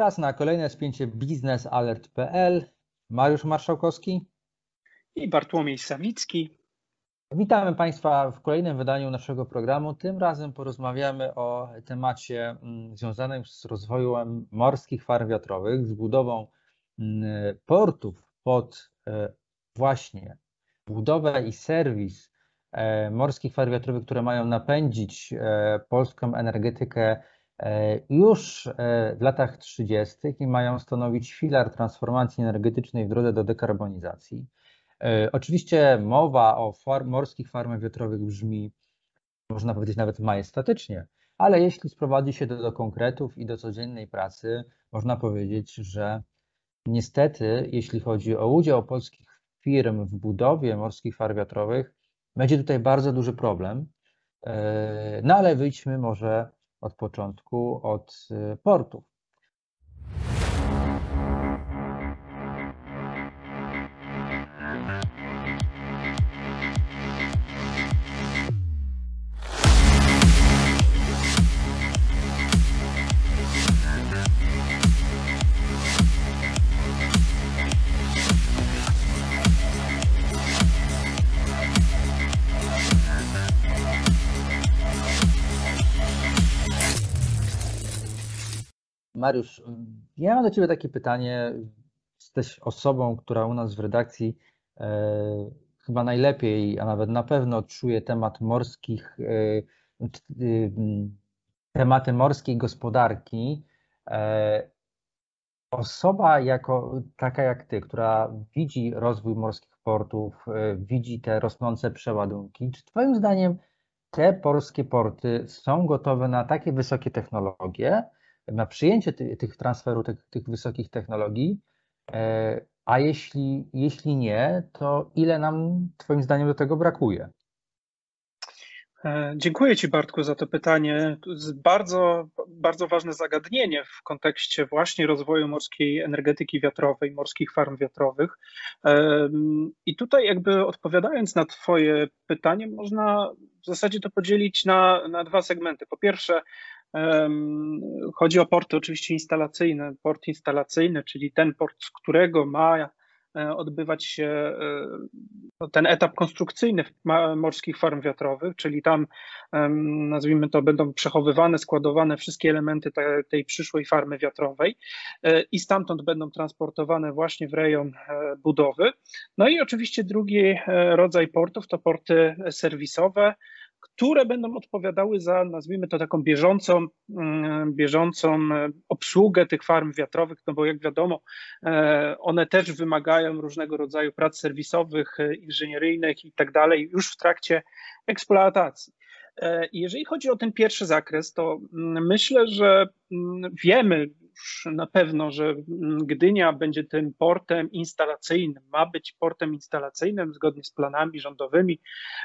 Czas na kolejne spięcie biznesalert.pl. Mariusz Marszałkowski i Bartłomiej Sawicki. Witamy Państwa w kolejnym wydaniu naszego programu. Tym razem porozmawiamy o temacie mm, związanym z rozwojem morskich farm wiatrowych, z budową mm, portów pod e, właśnie budowę i serwis e, morskich farm wiatrowych, które mają napędzić e, polską energetykę już w latach 30. i mają stanowić filar transformacji energetycznej w drodze do dekarbonizacji. Oczywiście mowa o morskich farmach wiatrowych brzmi, można powiedzieć, nawet majestatycznie, ale jeśli sprowadzi się to do konkretów i do codziennej pracy, można powiedzieć, że niestety, jeśli chodzi o udział polskich firm w budowie morskich farm wiatrowych, będzie tutaj bardzo duży problem. No ale wyjdźmy może od początku, od y, portów. Mariusz, ja mam do Ciebie takie pytanie. Jesteś osobą, która u nas w redakcji e, chyba najlepiej, a nawet na pewno czuje temat morskich, e, e, tematy morskiej gospodarki. E, osoba jako taka jak Ty, która widzi rozwój morskich portów, e, widzi te rosnące przeładunki, czy Twoim zdaniem te polskie porty są gotowe na takie wysokie technologie, na przyjęcie tych, tych transferu, tych, tych wysokich technologii, e, a jeśli, jeśli nie, to ile nam Twoim zdaniem do tego brakuje? E, dziękuję Ci Bartku za to pytanie. To bardzo, bardzo ważne zagadnienie w kontekście właśnie rozwoju morskiej energetyki wiatrowej, morskich farm wiatrowych. E, I tutaj jakby odpowiadając na Twoje pytanie, można w zasadzie to podzielić na, na dwa segmenty. Po pierwsze, Chodzi o porty oczywiście instalacyjne. Port instalacyjny, czyli ten port, z którego ma e, odbywać się e, ten etap konstrukcyjny morskich farm wiatrowych, czyli tam, nazwijmy to, będą przechowywane, składowane wszystkie elementy tej przyszłej farmy wiatrowej e, i stamtąd będą transportowane właśnie w rejon budowy. No i oczywiście drugi rodzaj portów to porty serwisowe, które będą odpowiadały za, nazwijmy to taką bieżącą, mm, bieżącą e, obsługę tych farm wiatrowych, no bo jak wiadomo, e, one też wymagają różnego rodzaju prac serwisowych, e, inżynieryjnych i tak dalej już w trakcie eksploatacji. Jeżeli chodzi o ten pierwszy zakres, to mm, myślę, że mm, wiemy na pewno, że Gdynia będzie tym portem instalacyjnym, ma być portem instalacyjnym zgodnie z planami rządowymi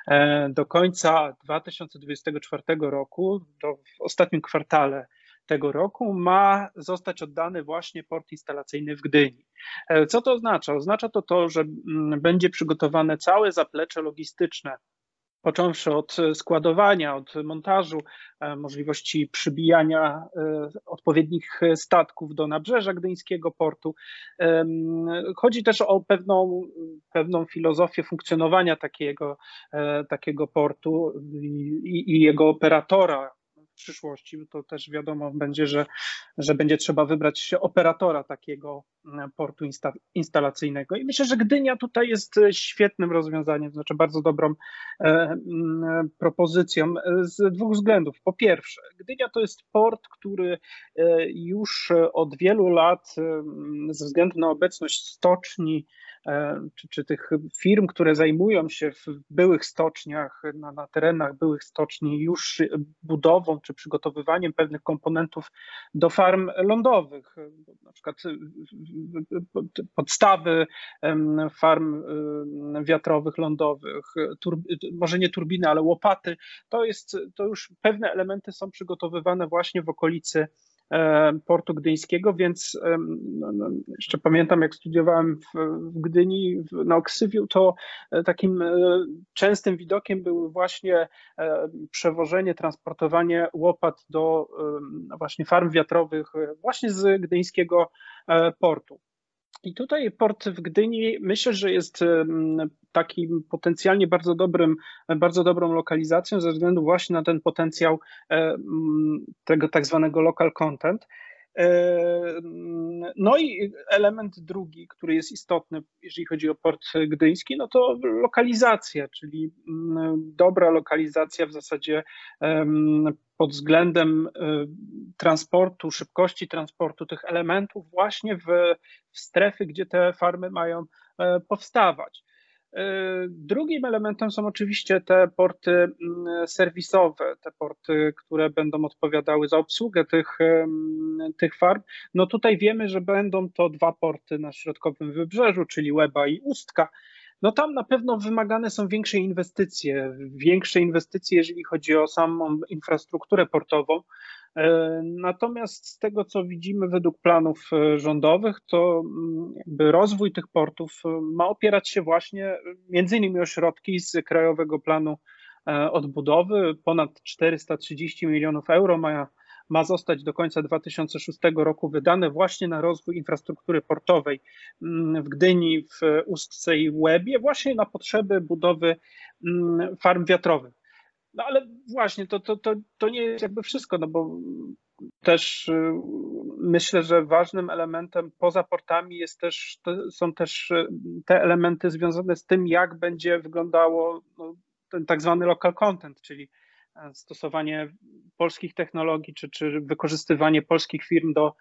e, do końca 2024 roku, do, w ostatnim kwartale tego roku ma zostać oddany właśnie port instalacyjny w Gdyni. E, co to oznacza? Oznacza to to, że będzie przygotowane całe zaplecze logistyczne począwszy od składowania, od montażu, e, możliwości przybijania e, odpowiednich statków do nabrzeża gdyńskiego portu. Chodzi też o pewną, pewną filozofię funkcjonowania takiego, e, takiego portu i, i jego operatora, przyszłości, to też wiadomo będzie, że, że będzie trzeba wybrać operatora takiego mm, portu insta, instalacyjnego. I myślę, że Gdynia tutaj jest świetnym rozwiązaniem, znaczy bardzo dobrą e, mm, propozycją z dwóch względów. Po pierwsze, Gdynia to jest port, który e, już od wielu lat e, ze względu na obecność stoczni E, czy, czy tych firm, które zajmują się w byłych stoczniach, na, na terenach byłych stoczni już budową czy przygotowywaniem pewnych komponentów do farm lądowych, na przykład podstawy farm wiatrowych lądowych, może nie turbiny, ale łopaty, to jest, to już pewne elementy są przygotowywane właśnie w okolicy portu gdyńskiego, więc no, no, jeszcze pamiętam, jak studiowałem w, w Gdyni na Oksywiu, to takim częstym widokiem były właśnie przewożenie, transportowanie łopat do właśnie farm wiatrowych właśnie z gdyńskiego portu. I tutaj port w Gdyni myślę, że jest takim potencjalnie bardzo dobrym, bardzo dobrą lokalizacją ze względu właśnie na ten potencjał tego tak zwanego local content. E, no i element drugi, który jest istotny, jeżeli chodzi o port gdyński, no to lokalizacja, czyli dobra lokalizacja w zasadzie pod względem y, transportu, szybkości transportu tych elementów właśnie w, w strefy, gdzie te farmy mają e, powstawać. E, drugim elementem są oczywiście te porty mm, serwisowe, te porty, które będą odpowiadały za obsługę tych, tych farm. No tutaj wiemy, że będą to dwa porty na środkowym wybrzeżu, czyli Łeba i Ustka no tam na pewno wymagane są większe inwestycje, większe inwestycje, jeżeli chodzi o samą infrastrukturę portową. E, natomiast z tego, co widzimy według planów e, rządowych, to mm, rozwój tych portów e, ma opierać się właśnie między innymi o środki z Krajowego Planu Odbudowy. Ponad 430 milionów euro ma ma zostać do końca 2006 roku wydane właśnie na rozwój infrastruktury portowej mm, w Gdyni, w Ustce i Łebie, właśnie na potrzeby budowy mm, farm wiatrowych. No ale właśnie, to, to, to, to nie jest jakby wszystko, no bo też y, myślę, że ważnym elementem poza portami jest też, są też y, te elementy związane z tym, jak będzie wyglądało no, ten tak zwany local content, czyli stosowanie polskich technologii czy, czy wykorzystywanie polskich firm do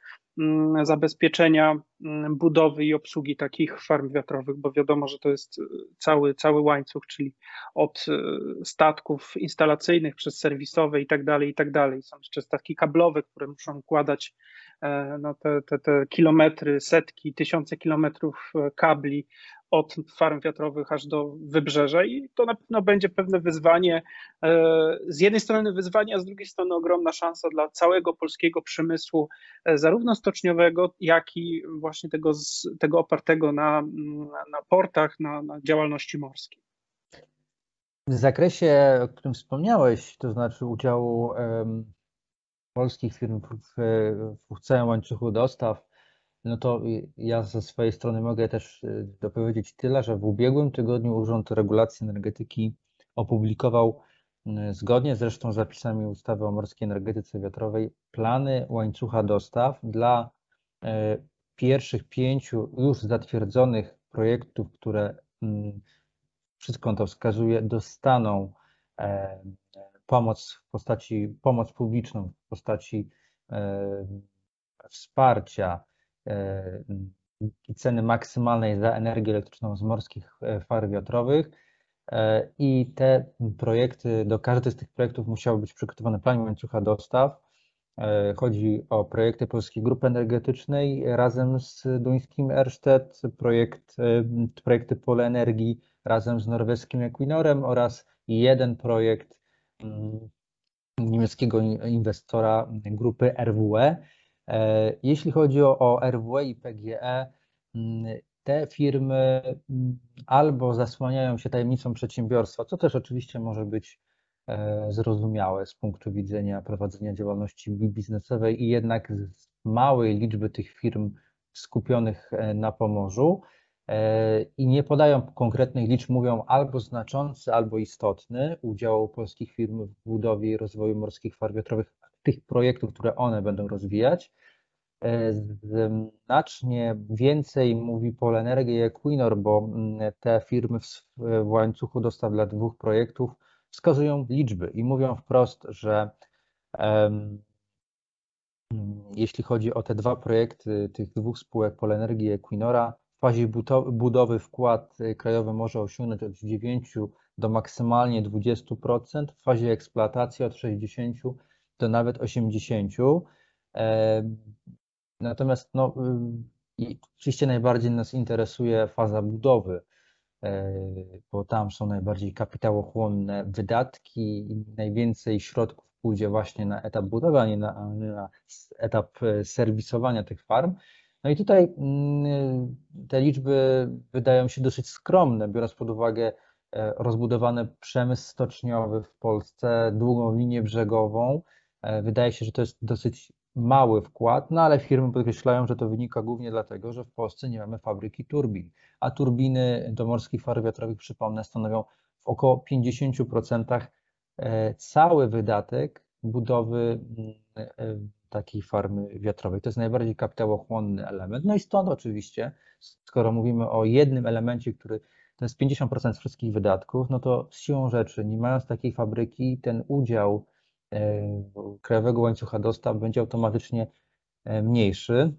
zabezpieczenia mm, budowy i obsługi takich farm wiatrowych, bo wiadomo, że to jest y, cały, cały łańcuch, czyli od y, statków instalacyjnych przez serwisowe i tak dalej, i tak dalej. Są jeszcze statki kablowe, które muszą układać e, no, te, te, te kilometry, setki, tysiące kilometrów e, kabli od farm wiatrowych aż do wybrzeża i to na pewno będzie pewne wyzwanie, e, z jednej strony wyzwanie, a z drugiej strony ogromna szansa dla całego polskiego przemysłu, e, zarówno stoczniowego, jak i właśnie tego, tego opartego na, na portach, na, na działalności morskiej. W zakresie, o którym wspomniałeś, to znaczy udziału um, polskich firm w, w całym łańcuchu dostaw, no to ja ze swojej strony mogę też y, dopowiedzieć tyle, że w ubiegłym tygodniu Urząd Regulacji Energetyki opublikował zgodnie zresztą z zapisami ustawy o morskiej energetyce wiatrowej plany łańcucha dostaw dla y, pierwszych pięciu już zatwierdzonych projektów, które mm, wszystko to wskazuje, dostaną e, pomoc w postaci, pomoc publiczną w postaci e, wsparcia E, i ceny maksymalnej za energię elektryczną z morskich farm wiatrowych. E, I te projekty, do każdej z tych projektów musiał być przygotowany plan łańcucha dostaw. Chodzi o projekty Polskiej Grupy Energetycznej razem z duńskim Ersted, projekt, projekty Pole Energii razem z norweskim Equinorem oraz jeden projekt mm, niemieckiego inwestora grupy RWE. E, jeśli chodzi o, o RWE i PGE, mm, te firmy mm, albo zasłaniają się tajemnicą przedsiębiorstwa, co też oczywiście może być e, zrozumiałe z punktu widzenia prowadzenia działalności biznesowej i jednak z małej liczby tych firm skupionych e, na Pomorzu i nie podają konkretnych liczb, mówią albo znaczący, albo istotny udział polskich firm w budowie i rozwoju morskich farm wiatrowych tych projektów, które one będą rozwijać. E, znacznie więcej mówi Polenergia i Equinor, bo te firmy w łańcuchu dostaw dla dwóch projektów wskazują liczby i mówią wprost, że um, jeśli chodzi o te dwa projekty tych dwóch spółek Polenergii i Equinora, w fazie budowy wkład krajowy może osiągnąć od 9 do maksymalnie 20%, w fazie eksploatacji od 60 to nawet 80. Natomiast no, y, oczywiście najbardziej nas interesuje faza budowy, e, bo tam są najbardziej kapitałochłonne wydatki i najwięcej środków pójdzie właśnie na etap budowy, a nie na, na etap serwisowania tych farm. No i tutaj mm, te liczby wydają się dosyć skromne, biorąc pod uwagę e, rozbudowany przemysł stoczniowy w Polsce, długą linię brzegową. E, wydaje się, że to jest dosyć mały wkład, no ale firmy podkreślają, że to wynika głównie dlatego, że w Polsce nie mamy fabryki turbin, a turbiny do morskich farm wiatrowych, przypomnę, stanowią w około 50% e, cały wydatek budowy mm, takiej farmy wiatrowej. To jest najbardziej kapitałochłonny element. No i stąd oczywiście, skoro mówimy o jednym elemencie, który to jest 50% wszystkich wydatków, no to z siłą rzeczy, nie mając takiej fabryki, ten udział e, krajowego łańcucha dostaw będzie automatycznie e, mniejszy.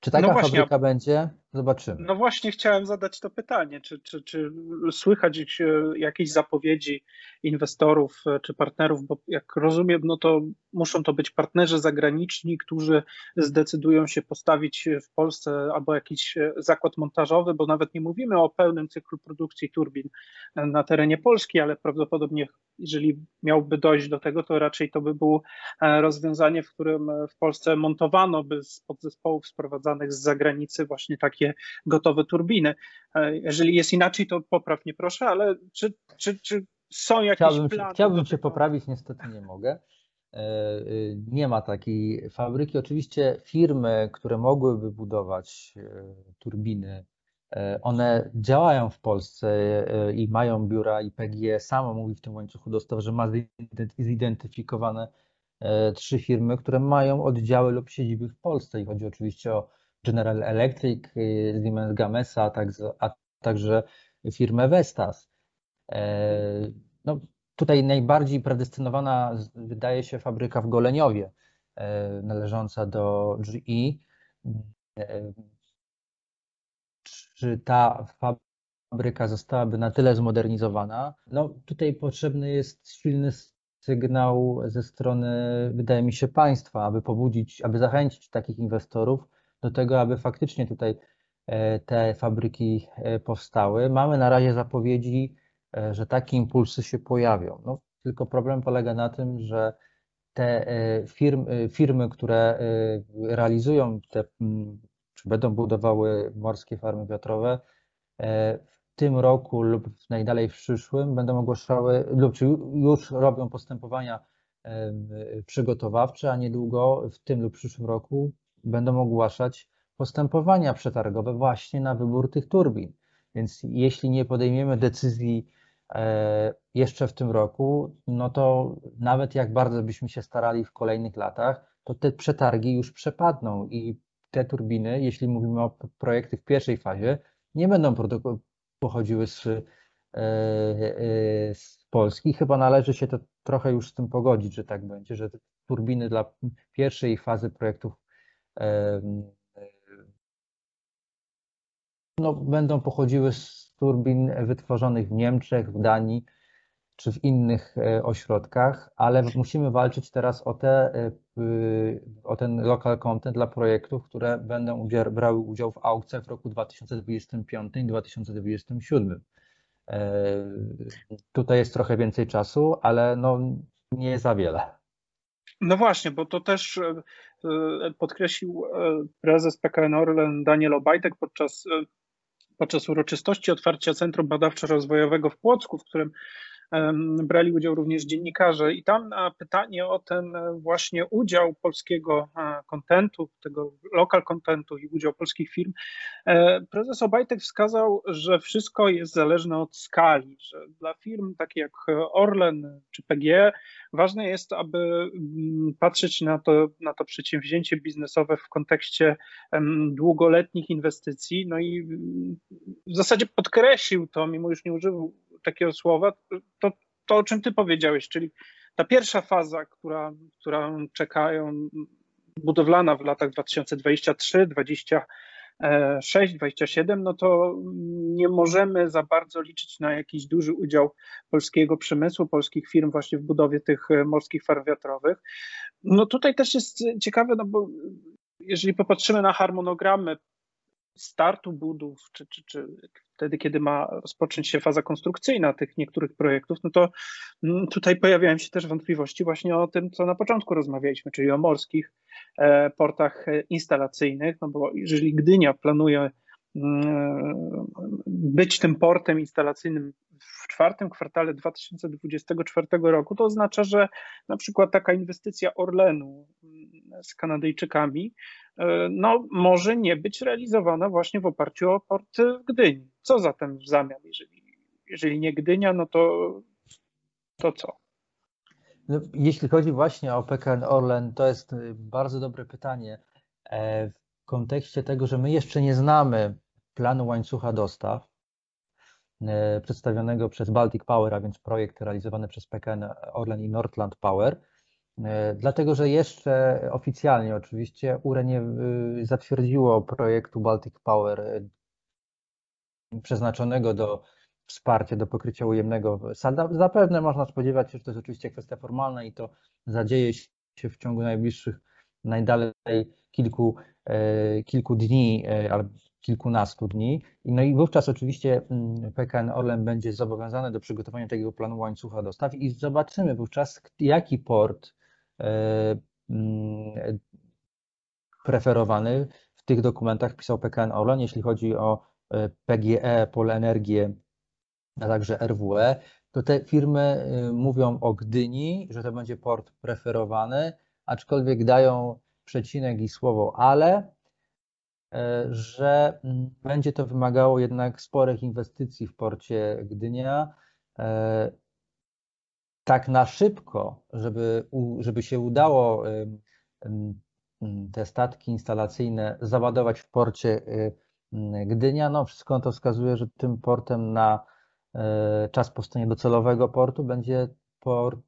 Czy taka no właśnie, fabryka będzie? Zobaczymy. No właśnie chciałem zadać to pytanie, czy, czy, czy słychać jakieś zapowiedzi inwestorów czy partnerów, bo jak rozumiem, no to muszą to być partnerzy zagraniczni, którzy zdecydują się postawić w Polsce albo jakiś zakład montażowy, bo nawet nie mówimy o pełnym cyklu produkcji turbin na terenie Polski, ale prawdopodobnie jeżeli miałby dojść do tego, to raczej to by było rozwiązanie, w którym w Polsce montowano by z podzespołów sprowadzanych z zagranicy właśnie takie gotowe turbiny. E, jeżeli jest inaczej, to popraw nie proszę, ale czy, czy, czy są jakieś chciałbym, plany? Chciałbym się poprawić, niestety nie mogę. E, e, nie ma takiej fabryki. Oczywiście firmy, które mogłyby budować turbiny, one działają w Polsce i mają biura i PGE samo mówi w tym łańcuchu dostaw, że ma zidentyfikowane trzy firmy, które mają oddziały lub siedziby w Polsce i chodzi oczywiście o General Electric, Siemens Gamesa, a także, firmę Vestas. E, no, tutaj najbardziej predestynowana wydaje się fabryka w Goleniowie, e, należąca do GE. Czy ta fabryka zostałaby na tyle zmodernizowana? No, tutaj potrzebny jest silny sygnał ze strony, wydaje mi się, państwa, aby pobudzić, aby zachęcić takich inwestorów do tego, aby faktycznie tutaj e, te fabryki e, powstały. Mamy na razie zapowiedzi, e, że takie impulsy się pojawią. No, tylko problem polega na tym, że te firmy, firmy które realizują te, czy będą budowały morskie farmy wiatrowe, w tym roku lub najdalej w przyszłym będą ogłaszały, lub czy już robią postępowania przygotowawcze, a niedługo w tym lub przyszłym roku będą ogłaszać postępowania przetargowe właśnie na wybór tych turbin. Więc jeśli nie podejmiemy decyzji e, jeszcze w tym roku, no to nawet jak bardzo byśmy się starali w kolejnych latach, to te przetargi już przepadną i te turbiny, jeśli mówimy o projektach w pierwszej fazie, nie będą pochodziły z, e, e, z Polski. Chyba należy się to trochę już z tym pogodzić, że tak będzie, że turbiny dla pierwszej fazy projektów no, będą pochodziły z turbin wytworzonych w Niemczech, w Danii czy w innych e, ośrodkach, ale musimy walczyć teraz o, te, o ten local content dla projektów, które będą brały udział w aukcjach w roku 2025 i 2027. E, tutaj jest trochę więcej czasu, ale no nie za wiele. No właśnie, bo to też podkreślił prezes PKN Orlen Daniel Obajtek podczas podczas uroczystości otwarcia Centrum Badawczo-Rozwojowego w Płocku, w którym brali udział również dziennikarze. I tam na pytanie o ten e, właśnie udział polskiego e, kontentu, tego lokal kontentu i udział polskich firm, e, prezes Obajtek wskazał, że wszystko jest zależne od skali, że dla firm takich jak Orlen czy PGE ważne jest, aby mm, patrzeć na to, na to przedsięwzięcie biznesowe w kontekście długoletnich inwestycji. No i mm, w zasadzie podkreślił to, mimo już nie użył takiego słowa, to, to o czym ty powiedziałeś, czyli ta pierwsza faza, która, która czekają, budowlana w latach 2023, 2026, 27, no to nie możemy za bardzo liczyć na jakiś duży udział polskiego przemysłu, polskich firm właśnie w budowie tych morskich farm wiatrowych. No tutaj też jest ciekawe, no bo jeżeli popatrzymy na harmonogramy startu budów, czy, czy, czy wtedy, kiedy ma rozpocząć się faza konstrukcyjna tych niektórych projektów, no to mm, tutaj pojawiają się też wątpliwości właśnie o tym, co na początku rozmawialiśmy, czyli o morskich e, portach instalacyjnych, no bo jeżeli Gdynia planuje mm, być tym portem instalacyjnym w czwartym kwartale 2024 roku, to oznacza, że na przykład taka inwestycja Orlenu mm, z Kanadyjczykami e, no, może nie być realizowana właśnie w oparciu o port w Gdyni. Co zatem w zamian? Jeżeli, jeżeli nie Gdynia, no to, to co? No, jeśli chodzi właśnie o PKN Orlen, to jest y, bardzo dobre pytanie e, w kontekście tego, że my jeszcze nie znamy planu łańcucha dostaw. E, przedstawionego przez Baltic Power, a więc projekt realizowany przez PKN Orlen i Nordland Power. E, dlatego, że jeszcze oficjalnie oczywiście URE nie y, zatwierdziło projektu Baltic Power e, przeznaczonego do wsparcia, do pokrycia ujemnego salda. Zapewne można spodziewać się, że to jest oczywiście kwestia formalna i to zadzieje się w ciągu najbliższych, najdalej kilku, kilku dni kilkunastu dni. No i wówczas oczywiście mm, PKN Orlen będzie zobowiązany do przygotowania takiego planu łańcucha dostaw i zobaczymy wówczas, jaki port e, mm, preferowany w tych dokumentach pisał PKN Orlen, jeśli chodzi o e, PGE, Pole Energię, a także RWE, to te firmy y, mówią o Gdyni, że to będzie port preferowany, aczkolwiek dają przecinek i słowo ale, że mm, będzie to wymagało jednak sporych inwestycji w porcie Gdynia. E, tak na szybko, żeby, żeby się udało te statki instalacyjne załadować w porcie Gdynia, no wszystko to wskazuje, że tym portem na e, czas powstania docelowego portu będzie port,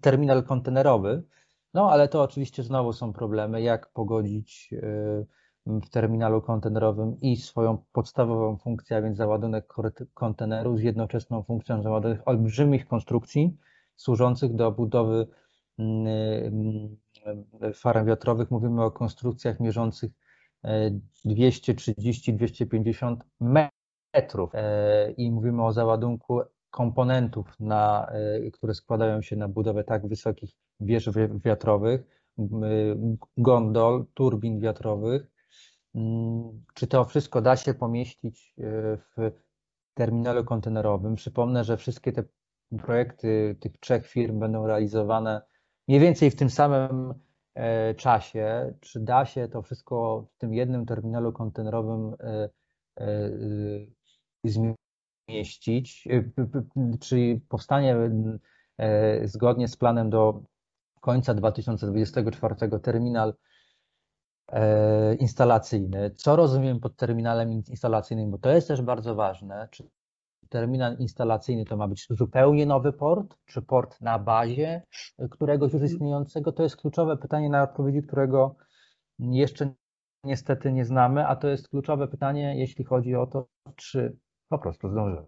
terminal kontenerowy. No ale to oczywiście znowu są problemy, jak pogodzić w terminalu kontenerowym i swoją podstawową funkcję, a więc załadunek konteneru z jednoczesną funkcją załadunek olbrzymich konstrukcji służących do budowy mm, mm, farm wiatrowych. Mówimy o konstrukcjach mierzących 230-250 e, metrów e, i mówimy o załadunku komponentów, na, e, które składają się na budowę tak wysokich wież wiatrowych, gondol, turbin wiatrowych, czy to wszystko da się pomieścić e, w terminalu kontenerowym? Przypomnę, że wszystkie te projekty tych trzech firm będą realizowane mniej więcej w tym samym e, czasie. Czy da się to wszystko w tym jednym terminalu kontenerowym e, zmieścić? Czy powstanie zgodnie z planem do końca 2024 terminal instalacyjny. Co rozumiem pod terminalem instalacyjnym, bo to jest też bardzo ważne. Czy terminal instalacyjny to ma być zupełnie nowy port, czy port na bazie któregoś już istniejącego? To jest kluczowe pytanie, na odpowiedzi którego jeszcze niestety nie znamy, a to jest kluczowe pytanie, jeśli chodzi o to, czy po prostu zdążymy.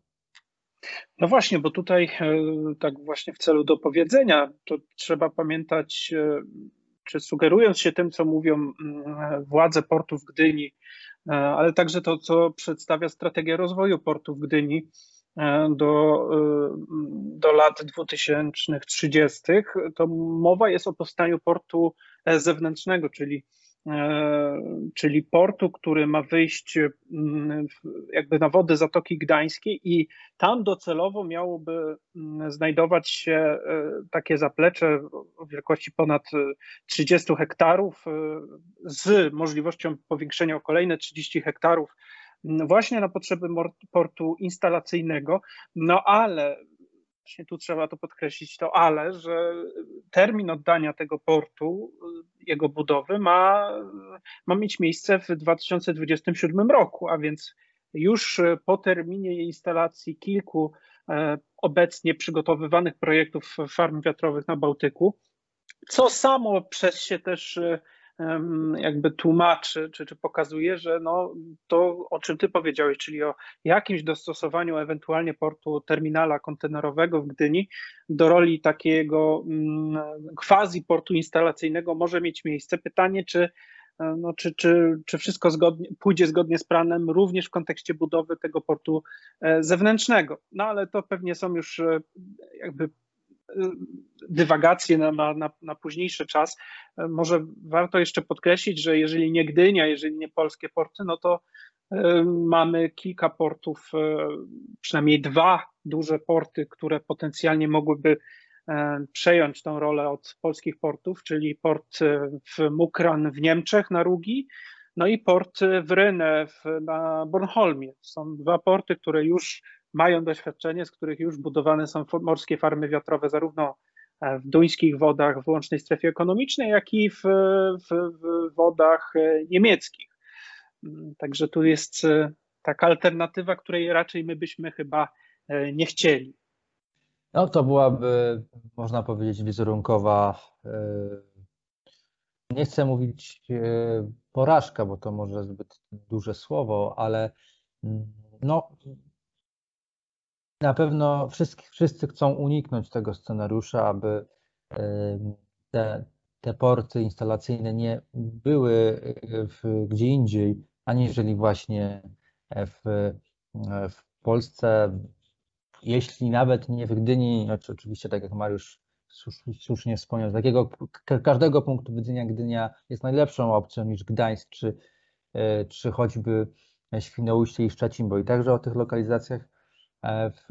No właśnie, bo tutaj e, tak właśnie w celu dopowiedzenia, to trzeba pamiętać e, czy sugerując się tym, co mówią mm, władze portu w Gdyni, e, ale także to, co przedstawia strategia rozwoju portu w Gdyni e, do, e, do lat 2030, to mowa jest o powstaniu portu zewnętrznego, czyli czyli portu, który ma wyjść mm, jakby na wody Zatoki Gdańskiej i tam docelowo miałoby mm, znajdować się e, takie zaplecze o wielkości ponad 30 hektarów e, z możliwością powiększenia o kolejne 30 hektarów mm, właśnie na potrzeby portu instalacyjnego, no ale właśnie tu trzeba to podkreślić, to ale, że termin oddania tego portu, jego budowy ma, ma mieć miejsce w 2027 roku, a więc już po terminie instalacji kilku e, obecnie przygotowywanych projektów farm wiatrowych na Bałtyku, co samo przez się też e, jakby tłumaczy, czy, czy pokazuje, że no, to, o czym ty powiedziałeś, czyli o jakimś dostosowaniu ewentualnie portu terminala kontenerowego w Gdyni do roli takiego mm, quasi portu instalacyjnego może mieć miejsce. Pytanie, czy no, czy, czy, czy wszystko zgodnie, pójdzie zgodnie z planem również w kontekście budowy tego portu zewnętrznego. No ale to pewnie są już jakby dywagacje na, na, na, późniejszy czas. Może warto jeszcze podkreślić, że jeżeli nie Gdynia, jeżeli nie polskie porty, no to mamy kilka portów, przynajmniej dwa duże porty, które potencjalnie mogłyby przejąć tą rolę od polskich portów, czyli port w Mukran w Niemczech na Rugi, no i port w Rynę na Bornholmie. Są dwa porty, które już mają doświadczenie, z których już budowane są morskie farmy wiatrowe, zarówno e, w duńskich wodach w łącznej strefie ekonomicznej, jak i w, w, w wodach e, niemieckich. Mm, także tu jest e, taka alternatywa, której raczej my byśmy chyba nie chcieli. No to byłaby, można powiedzieć, wizerunkowa, nie chcę mówić porażka, bo to może zbyt duże słowo, ale mm, no, na pewno wszyscy, wszyscy chcą uniknąć tego scenariusza, aby te, te porty instalacyjne nie były w, gdzie indziej, aniżeli właśnie w, w Polsce. Jeśli nawet nie w Gdyni, oczywiście tak jak Mariusz słusznie wspomniał, z takiego, każdego punktu widzenia Gdynia jest najlepszą opcją niż Gdańsk, czy, e, czy choćby Świnoujście i Szczecin, bo i także o tych lokalizacjach E, w,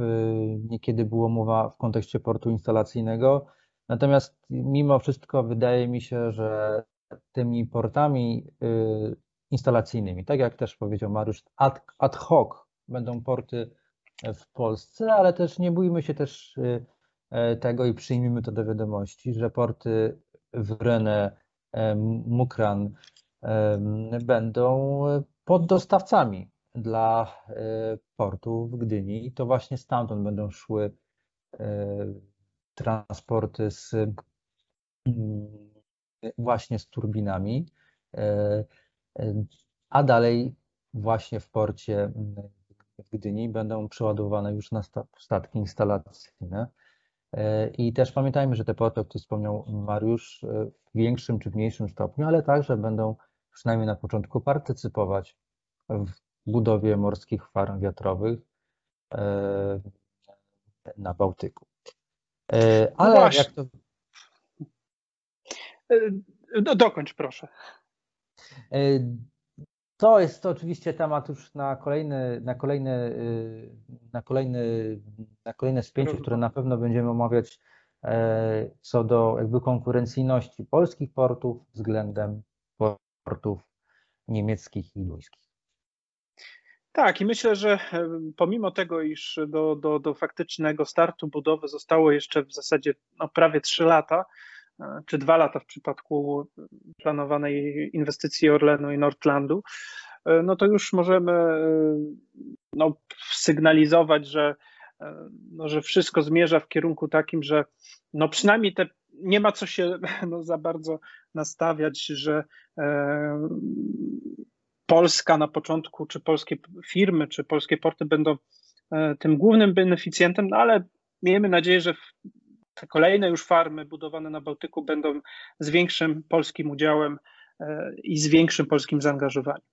niekiedy było mowa w kontekście portu instalacyjnego. Natomiast mimo wszystko wydaje mi się, że tymi portami y, instalacyjnymi, tak jak też powiedział Mariusz, ad, ad hoc będą porty w Polsce, ale też nie bójmy się też y, e, tego i przyjmijmy to do wiadomości, że porty w Renę, Mukran będą poddostawcami dla e, portu w Gdyni i to właśnie stamtąd będą szły e, transporty z mm, właśnie z turbinami, e, a dalej właśnie w porcie w Gdyni będą przeładowane już na statki instalacyjne. I też pamiętajmy, że te porty, o których wspomniał Mariusz, w większym czy mniejszym stopniu, ale także będą przynajmniej na początku partycypować w budowie morskich farm wiatrowych e, na Bałtyku. E, no ale jak to. No dokończ, proszę. To jest to oczywiście temat już na kolejny, na kolejny, na kolejny, na kolejne spięcie, które na pewno będziemy omawiać co do jakby konkurencyjności polskich portów względem portów niemieckich i duńskich. Tak, i myślę, że pomimo tego, iż do, do, do faktycznego startu budowy zostało jeszcze w zasadzie no, prawie 3 lata, e, czy 2 lata w przypadku planowanej inwestycji Orlenu i Nordlandu, e, no to już możemy e, no, sygnalizować, że, no, że wszystko zmierza w kierunku takim, że no przynajmniej te nie ma co się no, za bardzo nastawiać, że Polska na początku, czy polskie firmy, czy polskie porty będą e, tym głównym beneficjentem, no ale miejmy nadzieję, że te kolejne już farmy budowane na Bałtyku będą z większym polskim udziałem e, i z większym polskim zaangażowaniem.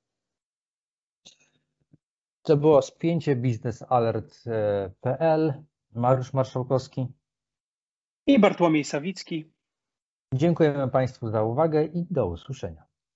To było spięcie biznesalert.pl. Mariusz Marszałkowski i Bartłomiej Sawicki. Dziękujemy Państwu za uwagę i do usłyszenia.